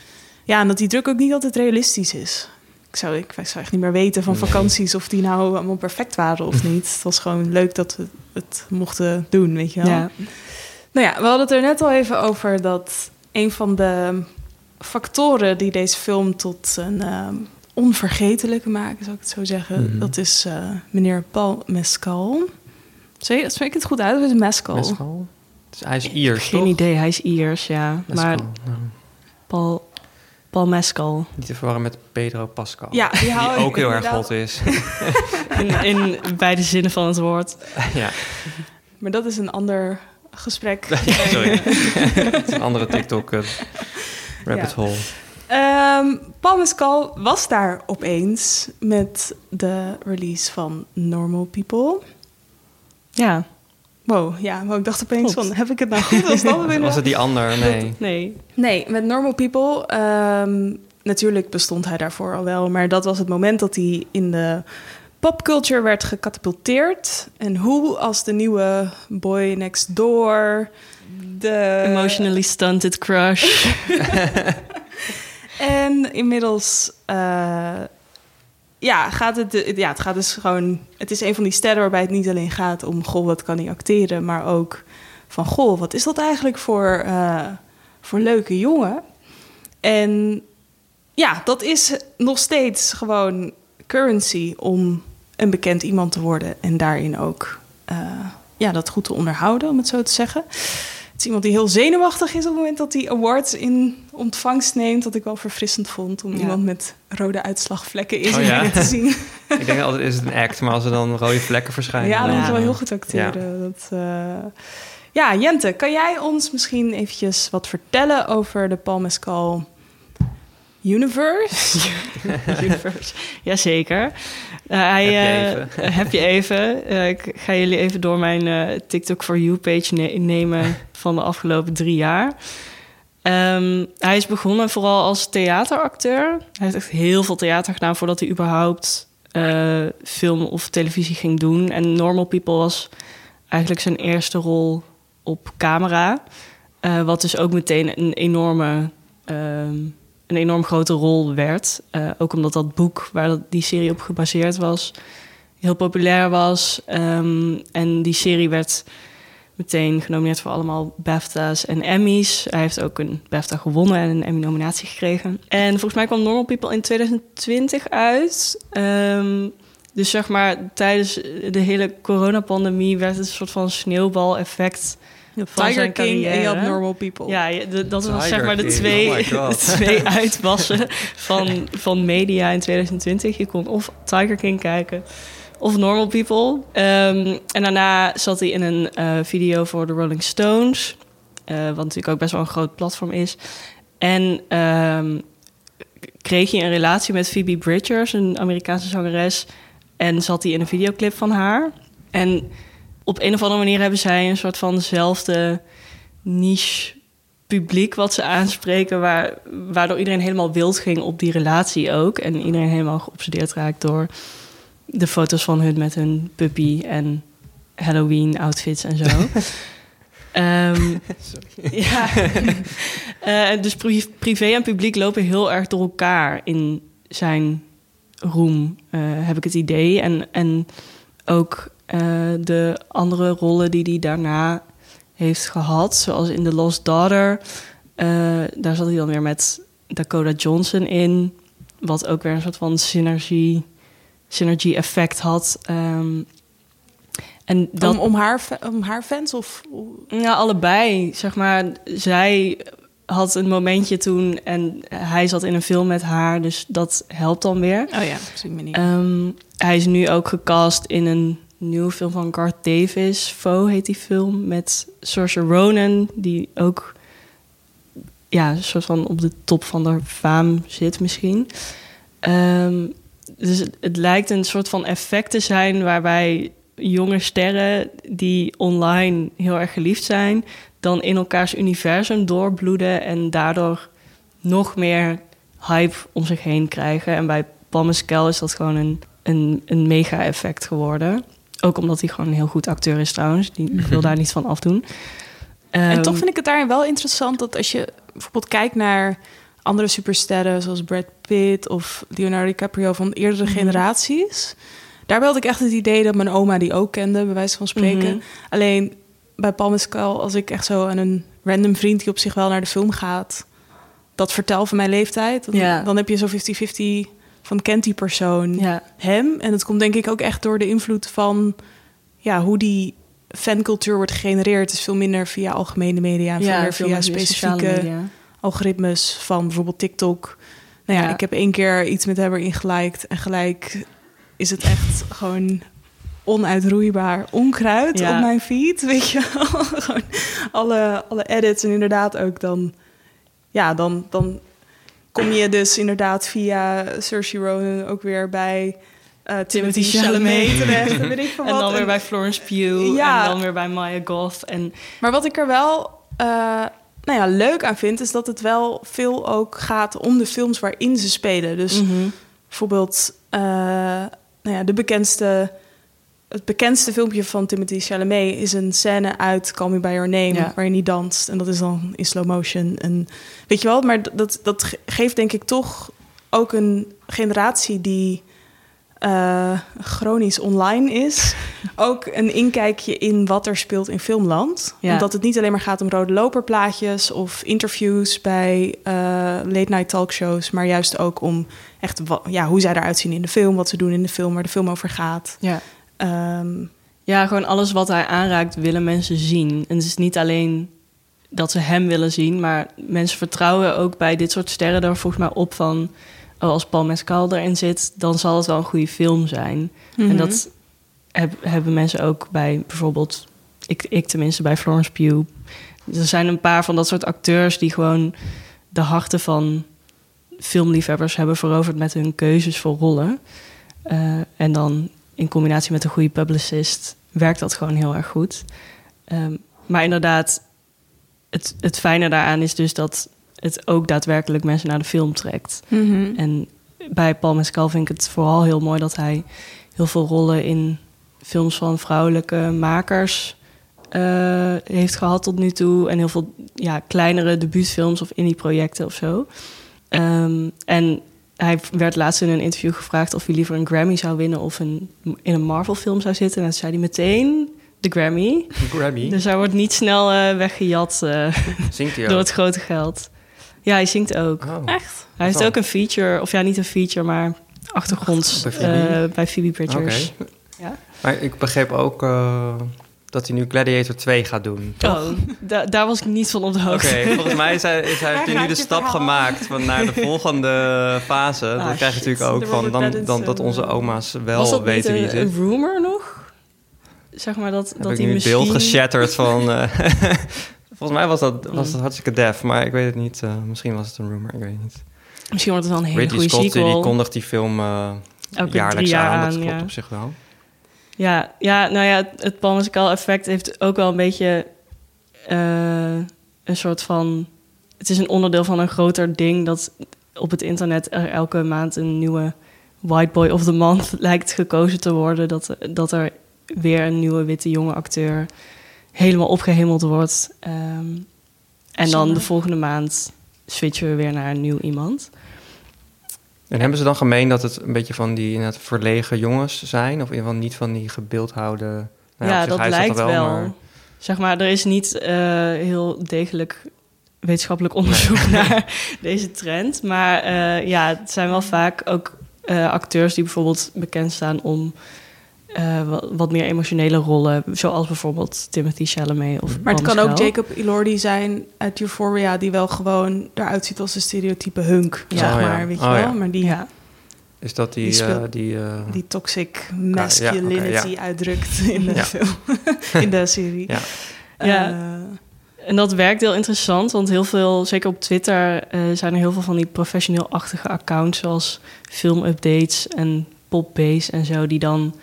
Ja, en dat die druk ook niet altijd realistisch is. Ik zou, ik, ik zou echt niet meer weten van Nee. vakanties of die nou allemaal perfect waren of niet. Het was gewoon leuk dat we het mochten doen, weet je wel. Ja. Nou ja, we hadden het er net al even over dat een van de factoren die deze film tot een ehm, onvergetelijke maken, zou ik het zo zeggen, Mhm. dat is eh, meneer Paul Mescal. Zeg, spreek ik het goed uit of is het Mescal? Mescal? Dus hij is Iers, Geen toch? idee, hij is Iers, ja. Mescal, Maar nou, Paul, Paul Mescal. niet te verwarren met Pedro Pascal. Ja, die, Die hou ik ook heel erg hot is. In, in beide zinnen van het woord. ja, Maar dat is een ander gesprek. sorry. Is een andere TikTok eh, rabbit Ja. hole. Ehm, Paul Mescal was daar opeens met de release van Normal People. Ja, Wow, ja, maar ik dacht opeens Klopt. van, heb ik het nou goed als dat Was het die ander? Nee. nee. Nee, met Normal People, ehm, natuurlijk bestond hij daarvoor al wel, maar dat was het moment dat hij in de popculture werd gecatapulteerd. En hoe als de nieuwe boy next door, de... Emotionally stunted crush. En inmiddels, eh, ja, gaat het, ja, het gaat dus gewoon. Het is een van die sterren waarbij het niet alleen gaat om, goh, wat kan hij acteren, maar ook van, goh, wat is dat eigenlijk voor, eh, voor leuke jongen? En ja, dat is nog steeds gewoon currency om een bekend iemand te worden en daarin ook eh, ja, dat goed te onderhouden, om het zo te zeggen. Is iemand die heel zenuwachtig is op het moment dat hij awards in ontvangst neemt. Wat ik wel verfrissend vond om Ja. iemand met rode uitslagvlekken in Oh, ja? te zien. Ik denk altijd is het een act, maar als er dan rode vlekken verschijnen... ja, dan moet je wel eh, heel goed acteren. Dat, eh, Ja, Jente, kan jij ons misschien eventjes wat vertellen over de Paul Mescal Universe? Universe. Jazeker. Uh, hij, Heb je eh, heb je even. Eh, ik ga jullie even door mijn eh, TikTok for You page ne- nemen van de afgelopen drie jaar. Ehm, hij is begonnen vooral als theateracteur. Hij heeft echt heel veel theater gedaan voordat hij überhaupt eh, film of televisie ging doen. En Normal People was eigenlijk zijn eerste rol op camera. Eh, wat dus ook meteen een enorme, ehm, een enorm grote rol werd. Eh, ook omdat dat boek waar die serie op gebaseerd was, heel populair was. Ehm, en die serie werd meteen genomineerd voor allemaal BAFTA's en Emmys. Hij heeft ook een BAFTA gewonnen en een Emmy-nominatie gekregen. En volgens mij kwam Normal People in 2020 uit. Ehm, dus zeg maar, tijdens de hele coronapandemie werd het een soort van sneeuwbal-effect van Tiger zijn King en je had carrière. Normal People. Ja, je- de- dat was Tiger zeg maar de King, twee, oh de twee uitwassen van, van media in 2020. Je kon of Tiger King kijken of Normal People. Ehm, en daarna zat hij in een eh, video voor de Rolling Stones. eh, wat natuurlijk ook best wel een groot platform is. En ehm, kreeg hij een relatie met Phoebe Bridgers, een Amerikaanse zangeres. En zat hij in een videoclip van haar. En op een of andere manier hebben zij een soort van dezelfde niche publiek wat ze aanspreken, waar, waardoor iedereen helemaal wild ging op die relatie ook. En iedereen helemaal geobsedeerd raakt door de foto's van hun met hun puppy en Halloween outfits en zo. Ehm, ja. Eh, dus pri- privé en publiek lopen heel erg door elkaar in zijn roem, eh, heb ik het idee. En, en ook eh, de andere rollen die hij daarna heeft gehad, zoals in The Lost Daughter. daar zat hij dan weer met Dakota Johnson in, wat ook weer een soort van synergie, synergie effect had. Ehm, en dat, Om, om, haar, om haar fans of... ja, allebei. Zeg maar, zij had een momentje toen en hij zat in een film met haar, dus dat helpt dan weer. Oh ja, op die manier. Ehm, hij is nu ook gecast in een nieuwe film van Garth Davis. Foe heet die film. Met Saoirse Ronan, die ook ja, een soort van op de top van de faam zit misschien. Ehm, dus het, lijkt een soort van effect te zijn waarbij jonge sterren die online heel erg geliefd zijn, dan in elkaars universum doorbloeden en daardoor nog meer hype om zich heen krijgen. En bij Paul Mescal is dat gewoon een, een, een mega-effect geworden. Ook omdat hij gewoon een heel goed acteur is trouwens. Die, ik wil daar niet van afdoen. en Ehm, toch vind ik het daarin wel interessant dat als je bijvoorbeeld kijkt naar andere supersterren zoals Brad Pitt of Leonardo DiCaprio van eerdere Mhm. generaties. Daarbij had ik echt het idee dat mijn oma die ook kende, bij wijze van spreken. Mhm. Alleen bij Paul Mescal, als ik echt zo aan een random vriend die op zich wel naar de film gaat, dat vertel van mijn leeftijd, dan, dan heb je zo 50-50 van kent die persoon hem. En het komt denk ik ook echt door de invloed van ja, hoe die fancultuur wordt gegenereerd. Het is veel minder via algemene media en veel meer via specifieke media. Algoritmes van bijvoorbeeld TikTok. Nou ja, Ja. ik heb één keer iets met hem erin geliked en gelijk is het echt gewoon onuitroeibaar onkruid Ja. op mijn feed, weet je gewoon alle, alle edits en inderdaad ook dan... Ja, dan, dan kom je dus inderdaad via Saoirse Ronan ook weer bij eh, Timothy Chalamet. Chalamet terecht. En, ik dan weer bij Florence Pugh. Ja. En dan weer bij Maya Goth. En Maar wat ik er wel eh, nou ja, leuk aan vind, is dat het wel veel ook gaat om de films waarin ze spelen. Dus Mhm. bijvoorbeeld eh, nou ja, de bekendste, het bekendste filmpje van Timothy Chalamet is een scène uit Call Me By Your Name, Ja. waarin hij danst. En dat is dan in slow motion. En weet je wel, maar dat, dat ge- geeft denk ik toch ook een generatie die eh, chronisch online is, ook een inkijkje in wat er speelt in filmland. Ja. Omdat het niet alleen maar gaat om rode loperplaatjes of interviews bij eh, late night talkshows, maar juist ook om echt ja, hoe zij eruit zien in de film, wat ze doen in de film, waar de film over gaat. ja. Ehm, ja, gewoon alles wat hij aanraakt willen mensen zien. En het is niet alleen dat ze hem willen zien, maar mensen vertrouwen ook bij dit soort sterren er volgens mij op van... Oh, als Paul Mescal erin zit, dan zal het wel een goede film zijn. Mhm. En dat heb- hebben mensen ook bij bijvoorbeeld, ik, ik tenminste, bij Florence Pugh. Er zijn een paar van dat soort acteurs die gewoon de harten van filmliefhebbers hebben veroverd met hun keuzes voor rollen. Eh, en dan in combinatie met een goede publicist werkt dat gewoon heel erg goed. Ehm, maar inderdaad, het, het fijne daaraan is dus dat het ook daadwerkelijk mensen naar de film trekt. mhm. En bij Paul Mescal vind ik het vooral heel mooi dat hij heel veel rollen in films van vrouwelijke makers eh, heeft gehad tot nu toe. En heel veel ja, kleinere debuutfilms of indie-projecten of zo. Ehm, en hij werd laatst in een interview gevraagd of hij liever een Grammy zou winnen of een, in een Marvel-film zou zitten. En dan zei hij meteen de Grammy. Grammy. Dus hij wordt niet snel eh, weggejat eh, Zingt hij door het grote geld. Ja, hij zingt ook. Oh. Echt? Hij heeft Oh. ook een feature, of ja, niet een feature, maar achtergronds Bij Phoebe? eh, bij Phoebe Bridgers. Oké. Ja. Maar ik begreep ook eh, dat hij nu Gladiator 2 gaat doen. Oh, da- daar was ik niet van op de Oké, hoogte. volgens mij is hij, is hij, heeft hij nu de stap verhaal. gemaakt van naar de volgende fase. Ah, dan krijg je natuurlijk ook van dan, dan dat onze eh, oma's was wel dat weten wie het is. een rumor nog? Zeg maar dat, Heb dat ik hij nu misschien... beeld geshatterd van... eh, volgens mij was dat, was Mm. dat hartstikke def, maar ik weet het niet. eh, misschien was het een rumor, ik weet het niet. Misschien wordt het wel een hele goede Scott sequel. die kondigt die film Elke jaarlijks jaar aan. aan, Dat klopt ja. op zich wel. Ja, ja, nou ja, het- Mescal effect heeft ook wel een beetje eh, een soort van het is een onderdeel van een groter ding dat op het internet er elke maand een nieuwe White Boy of the Month lijkt gekozen te worden. Dat, dat er weer een nieuwe witte jonge acteur helemaal opgehemeld wordt. Ehm, en dan de volgende maand switchen we weer naar een nieuw iemand. En hebben ze dan gemeen dat het een beetje van die inderdaad verlegen jongens zijn? Of in ieder geval niet van die gebeeldhouwde... Nou ja, zich, dat lijkt wel. maar- Zeg maar, er is niet eh, heel degelijk wetenschappelijk onderzoek naar deze trend. Maar eh, ja, het zijn wel vaak ook eh, acteurs die bijvoorbeeld bekend staan om eh, wat, wat meer emotionele rollen. Zoals bijvoorbeeld Timothy Chalamet of Maar het kan ook. Jacob Elordi zijn uit Euphoria... die wel gewoon eruit ziet als een stereotype hunk, Ja. zeg Oh ja. maar. Weet je Oh wel? ja. Maar die, Ja, Is dat die... Die die eh, die toxic ja, masculinity uitdrukt in de Ja. film. in de serie. Ja. Ja. Eh, En dat werkt heel interessant, want heel veel, zeker op Twitter, eh, zijn er heel veel van die professioneel-achtige accounts, zoals filmupdates en popbase en zo, die dan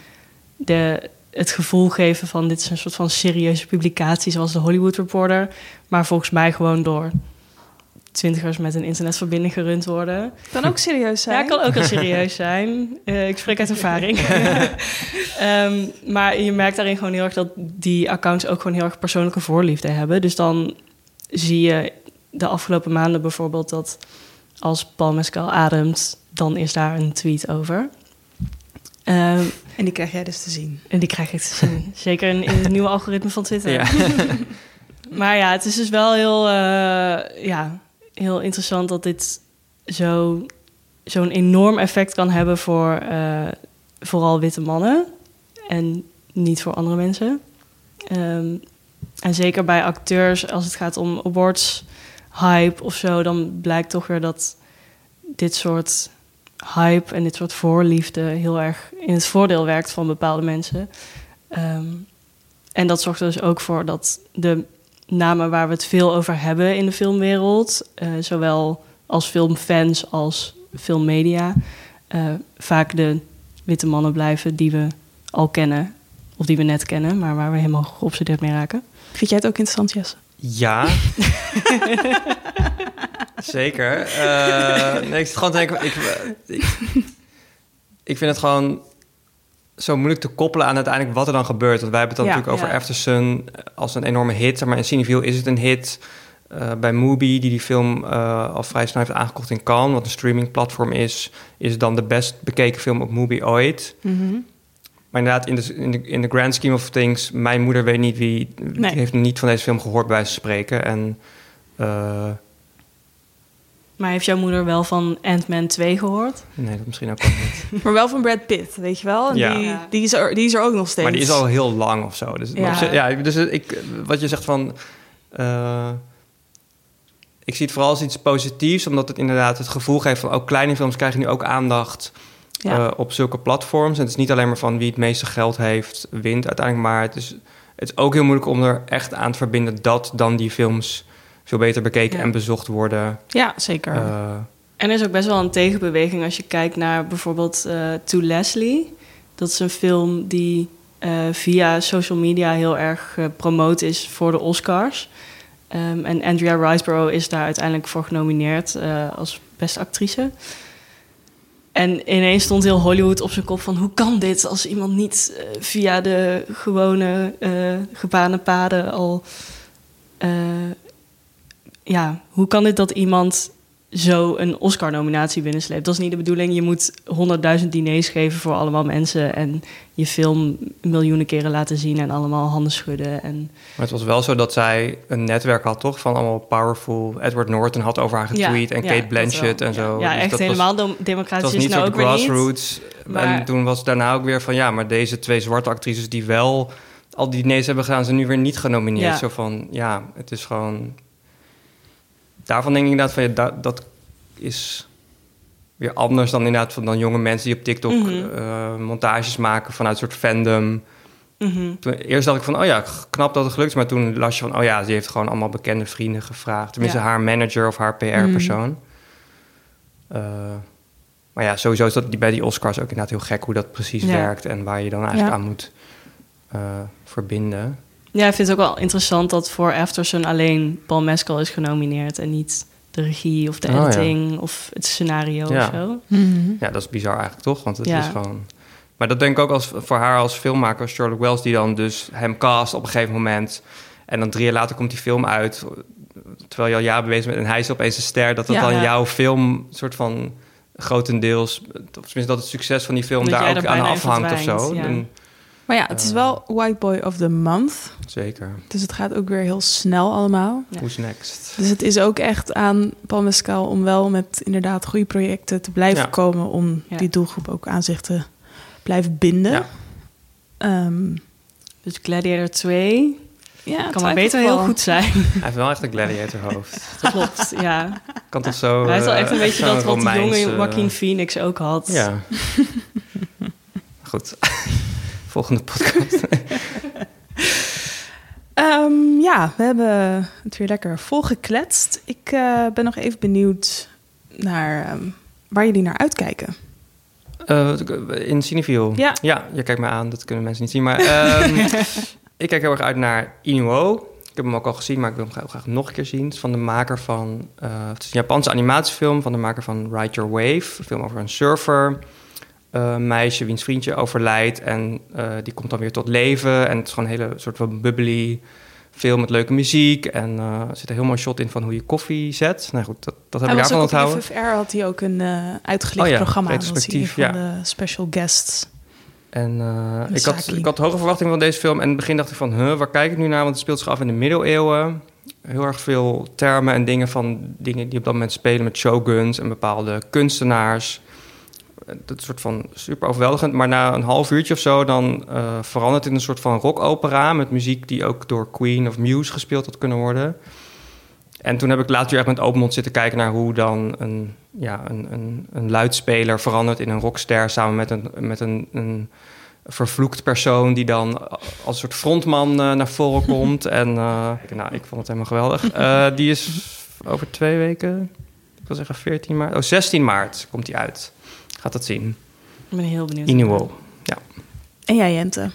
de, het gevoel geven van dit is een soort van serieuze publicatie, zoals de Hollywood Reporter, maar volgens mij gewoon door twintigers met een internetverbinding gerund worden. kan ook serieus zijn. Ja, kan ook heel serieus zijn. Eh, ik spreek uit ervaring. Ehm, maar je merkt daarin gewoon heel erg dat die accounts ook gewoon heel erg persoonlijke voorliefde hebben. Dus dan zie je de afgelopen maanden bijvoorbeeld dat als Paul Mescal ademt, dan is daar een tweet over. Ehm, En die krijg jij dus te zien. en die krijg ik te zien. Zeker in, in het nieuwe algoritme van Twitter. Ja. Maar ja, het is dus wel heel, eh, ja, heel interessant dat dit zo, zo'n enorm effect kan hebben voor eh, vooral witte mannen en niet voor andere mensen. Ehm, en zeker bij acteurs, als het gaat om awards, hype of zo, dan blijkt toch weer dat dit soort hype en dit soort voorliefde heel erg in het voordeel werkt van bepaalde mensen. Ehm, en dat zorgt er dus ook voor dat de namen waar we het veel over hebben in de filmwereld, eh, zowel als filmfans als filmmedia, eh, vaak de witte mannen blijven die we al kennen, of die we net kennen, maar waar we helemaal geobsedeerd mee raken. Vind jij het ook interessant, Jesse? Ja. Zeker. Eh, nee, ik zit gewoon te denken... Ik, ik, ik vind het gewoon zo moeilijk te koppelen aan uiteindelijk wat er dan gebeurt. Want wij hebben het dan Ja, natuurlijk over ja. Aftersun als een enorme hit. Zeg maar in Cineville is het een hit. Eh, bij Mubi, die die film eh, al vrij snel heeft aangekocht in Cannes... wat een streamingplatform is... is het dan de best bekeken film op Mubi ooit. Maar inderdaad, in de, in, de, in de grand scheme of things... mijn moeder weet niet wie... Nee. Die heeft niet van deze film gehoord bij van spreken. En... eh, Maar heeft jouw moeder wel van Ant-Man 2 gehoord? Nee, dat misschien ook niet. Maar wel van Brad Pitt, weet je wel? En Ja. Die, die, is er, die is er ook nog steeds. Maar die is al heel lang of zo. Dus, Ja. dus ik, wat je zegt van... eh, ik zie het vooral als iets positiefs... omdat het inderdaad het gevoel geeft van... ook kleine films krijgen nu ook aandacht Ja. eh, op zulke platforms. En het is niet alleen maar van wie het meeste geld heeft, wint uiteindelijk. Maar het is, het is ook heel moeilijk om er echt aan te verbinden... dat dan die films veel beter bekeken Ja. en bezocht worden. Ja, zeker. Eh, En er is ook best wel een tegenbeweging als je kijkt naar bijvoorbeeld eh To Leslie. Dat is een film die eh, via social media heel erg gepromoot is voor de Oscars. Ehm, en Andrea Riseborough is daar uiteindelijk voor genomineerd eh, als beste actrice. En ineens stond heel Hollywood op zijn kop van... hoe kan dit als iemand niet eh, via de gewone gebaande paden al... eh, ja, hoe kan het dat iemand zo een Oscar-nominatie binnensleept? Dat is niet de bedoeling. Je moet honderdduizend diners geven voor allemaal mensen... en je film miljoenen keren laten zien en allemaal handen schudden. En, Maar het was wel zo dat zij een netwerk had, toch? Van allemaal powerful. Edward Norton had over haar getweet. Ja, en ja, Kate Blanchett en zo. ja, Dus echt dat was- helemaal Het democratisch was is niet nou zo ook niet. grassroots. Maar- En toen was daarna ook weer van... ja, maar deze twee zwarte actrices die wel al die diners hebben gedaan... zijn nu weer niet genomineerd. Zo van, ja, het is gewoon... Daarvan denk ik inderdaad van... Ja, dat, dat is weer anders dan inderdaad van dan jonge mensen... die op TikTok Mhm. eh, montages maken vanuit een soort fandom... Mhm. Toen, eerst dacht ik van, oh ja, knap dat het gelukt is. Maar toen las je van, oh ja, ze heeft gewoon allemaal bekende vrienden gevraagd. Tenminste, Ja. haar manager of haar PR-persoon. Eh, maar ja, sowieso is dat die- bij die Oscars ook inderdaad heel gek hoe dat precies Ja. werkt. En waar je dan eigenlijk Ja. aan moet eh, verbinden. Ja, ik vind het ook wel interessant dat voor Aftersun alleen Paul Mescal is genomineerd en niet de regie of de Oh, ja. editing of het scenario Ja. of zo. Ja, dat is bizar eigenlijk toch? Want het Ja. is gewoon. Maar dat denk ik ook als, voor haar als filmmaker, als Sherlock Wells, die dan dus hem cast op een gegeven moment. En dan drie jaar later komt die film uit. Terwijl je al jaren bezig bent en hij is opeens een ster. Dat dat Ja. dan Ja. jouw film soort van grotendeels. Of tenminste dat het succes van die film Dat daar ook aan afhangt of zo. verdwijnt, ja. En- Maar ja, het is wel White Boy of the Month. zeker. Dus het gaat ook weer heel snel allemaal. Ja. Who's next? Dus het is ook echt aan Paul Mescal om wel met inderdaad goede projecten te blijven Ja. komen. Om Ja. die doelgroep ook aan zich te blijven binden. Ja. Ehm, Dus Gladiator 2 ja, kan maar beter heel goed zijn. Hij heeft wel echt een gladiator hoofd. Klopt, ja. Kan toch zo. Hij heeft wel eh, echt een beetje zo'n dat wat de jonge Romeinse- Joaquin Phoenix ook had. Ja. Goed. Volgende podcast. Ehm, ja, we hebben het weer lekker volgekletst. Ik eh, ben nog even benieuwd naar ehm, waar jullie naar uitkijken. Eh, in Cineville? Ja. ja. Je kijkt me aan, dat kunnen mensen niet zien. Maar ehm, ik kijk heel erg uit naar Inuo. Ik heb hem ook al gezien, maar ik wil hem graag, graag nog een keer zien. Het is van de maker van... eh, het is een Japanse animatiefilm van de maker van Ride Your Wave. Een film over een surfer. Eh, meisje wiens vriendje overlijdt. En eh, die komt dan weer tot leven. En het is gewoon een hele soort van bubbly film met leuke muziek. En eh, er zit een heel mooi shot in van hoe je koffie zet. Nou goed, dat, dat heb ik daarvan ook op onthouden. FFR, had hij ook een uitgelicht Oh ja, programma. Retrospectief, van ja. de special guests. En ik, had, ik had hoge verwachtingen van deze film. En in het begin dacht ik van, huh, waar kijk ik nu naar? Want het speelt zich af in de middeleeuwen. Heel erg veel termen en dingen van dingen die op dat moment spelen met shoguns en bepaalde kunstenaars. Dat soort van super overweldigend. Maar na een half uurtje of zo, dan eh, verandert het in een soort van rockopera met muziek die ook door Queen of Muse gespeeld had kunnen worden. En toen heb ik later echt met open mond zitten kijken naar hoe dan een, ja, een, een, een luidspeler verandert in een rockster samen met een, met een, een vervloekt persoon die dan als een soort frontman eh, naar voren komt. en eh, nou, ik vond het helemaal geweldig. Die is over twee weken, ik wil zeggen 14 maart, oh 16 maart komt die uit. Gaat dat zien. Ik ben heel benieuwd. Inuo. Ja. En jij, Jente?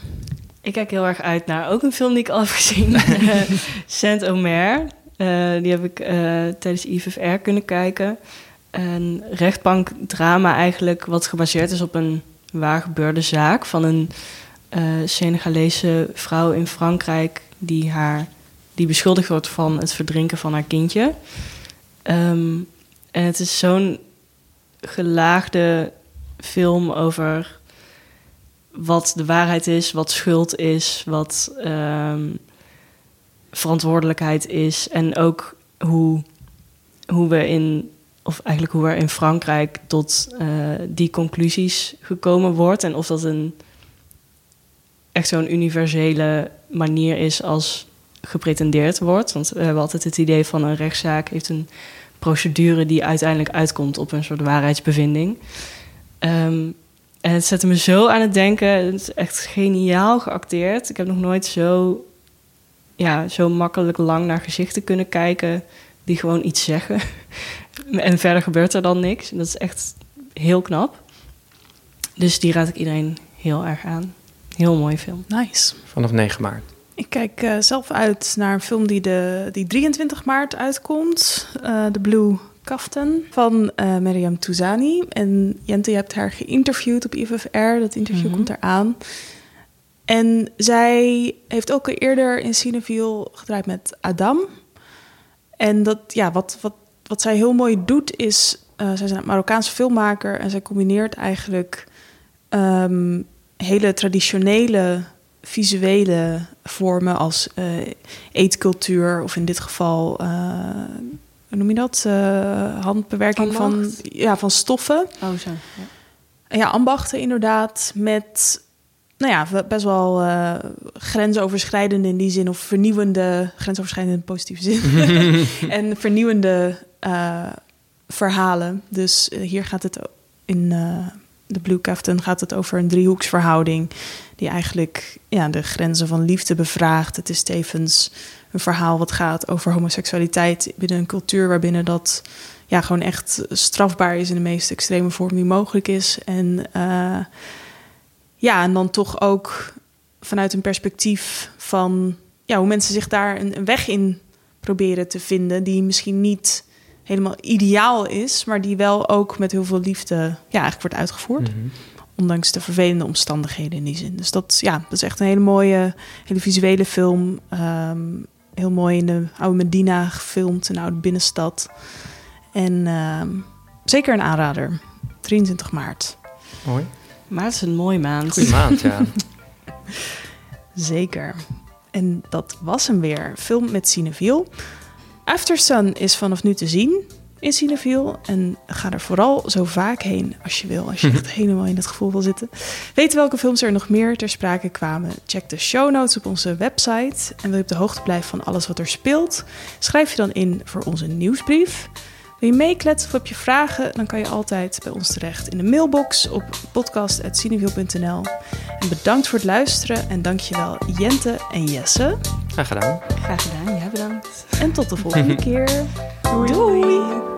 Ik kijk heel erg uit naar ook een film die ik al heb gezien. Saint-Omer. Eh, die heb ik eh, tijdens IFFR kunnen kijken. Een rechtbankdrama eigenlijk... wat gebaseerd is op een waar gebeurde zaak... van een eh, Senegalese vrouw in Frankrijk... die, haar, die beschuldigd wordt van het verdrinken van haar kindje. Ehm, en het is zo'n gelaagde film over wat de waarheid is, wat schuld is, wat ehm, verantwoordelijkheid is. En ook hoe, hoe we in, of eigenlijk hoe er in Frankrijk tot eh, die conclusies gekomen wordt. En of dat een echt zo'n universele manier is als gepretendeerd wordt. Want we hebben altijd het idee van een rechtszaak heeft een procedure die uiteindelijk uitkomt op een soort waarheidsbevinding. Ehm, en het zette me zo aan het denken. Het is echt geniaal geacteerd. Ik heb nog nooit zo, ja, zo makkelijk lang naar gezichten kunnen kijken die gewoon iets zeggen. en verder gebeurt er dan niks. En dat is echt heel knap. Dus die raad ik iedereen heel erg aan. Heel mooie film. Nice. Vanaf 9 maart. Ik kijk eh, zelf uit naar een film die, de, die 23 maart uitkomt. eh The Blue Kaftan van eh Miriam Touzani. En Jente, je hebt haar geïnterviewd op IFFR. Dat interview Mhm. komt eraan. En zij heeft ook al eerder in Cineville gedraaid met Adam. En dat, ja, wat, wat, wat zij heel mooi doet is... zij is een Marokkaanse filmmaker en zij combineert eigenlijk... ehm, hele traditionele visuele vormen als eh, eetcultuur... of in dit geval, eh, hoe noem je dat? Eh, handbewerking van, ja, van stoffen. Oh, zo. Ja. Ja, ambachten inderdaad, met nou ja, we- best wel eh, grensoverschrijdende in die zin, of vernieuwende, grensoverschrijdende in positieve zin, en vernieuwende eh, verhalen. Dus hier gaat het in eh, de Blue Captain gaat het over een driehoeksverhouding die eigenlijk ja, de grenzen van liefde bevraagt. Het is tevens een verhaal wat gaat over homoseksualiteit binnen een cultuur waarbinnen dat ja, gewoon echt strafbaar is in de meest extreme vorm die mogelijk is. En eh, ja, en dan toch ook vanuit een perspectief van ja, hoe mensen zich daar een weg in proberen te vinden die misschien niet helemaal ideaal is, maar die wel ook met heel veel liefde ja, eigenlijk wordt uitgevoerd. Mhm. Ondanks de vervelende omstandigheden in die zin. Dus dat, ja, dat is echt een hele mooie, hele visuele film. Ehm, heel mooi in de oude Medina gefilmd, een oude binnenstad. En ehm, zeker een aanrader. 23 maart. Mooi. Maar het is een mooie maand. Goeie maand, ja. Zeker. En dat was hem weer. Film met Cineviel. After Sun is vanaf nu te zien in Cineviel. En ga er vooral zo vaak heen als je wil. Als je echt helemaal in het gevoel wil zitten. Weet welke films er nog meer ter sprake kwamen? Check de show notes op onze website. En wil je op de hoogte blijven van alles wat er speelt? Schrijf je dan in voor onze nieuwsbrief. Wil je meekletsen of heb je vragen? Dan kan je altijd bij ons terecht in de mailbox op podcast.cineviel.nl. En bedankt voor het luisteren en dankjewel Jente en Jesse. Graag gedaan. Graag gedaan, jij bedankt. En tot de volgende keer. Doei.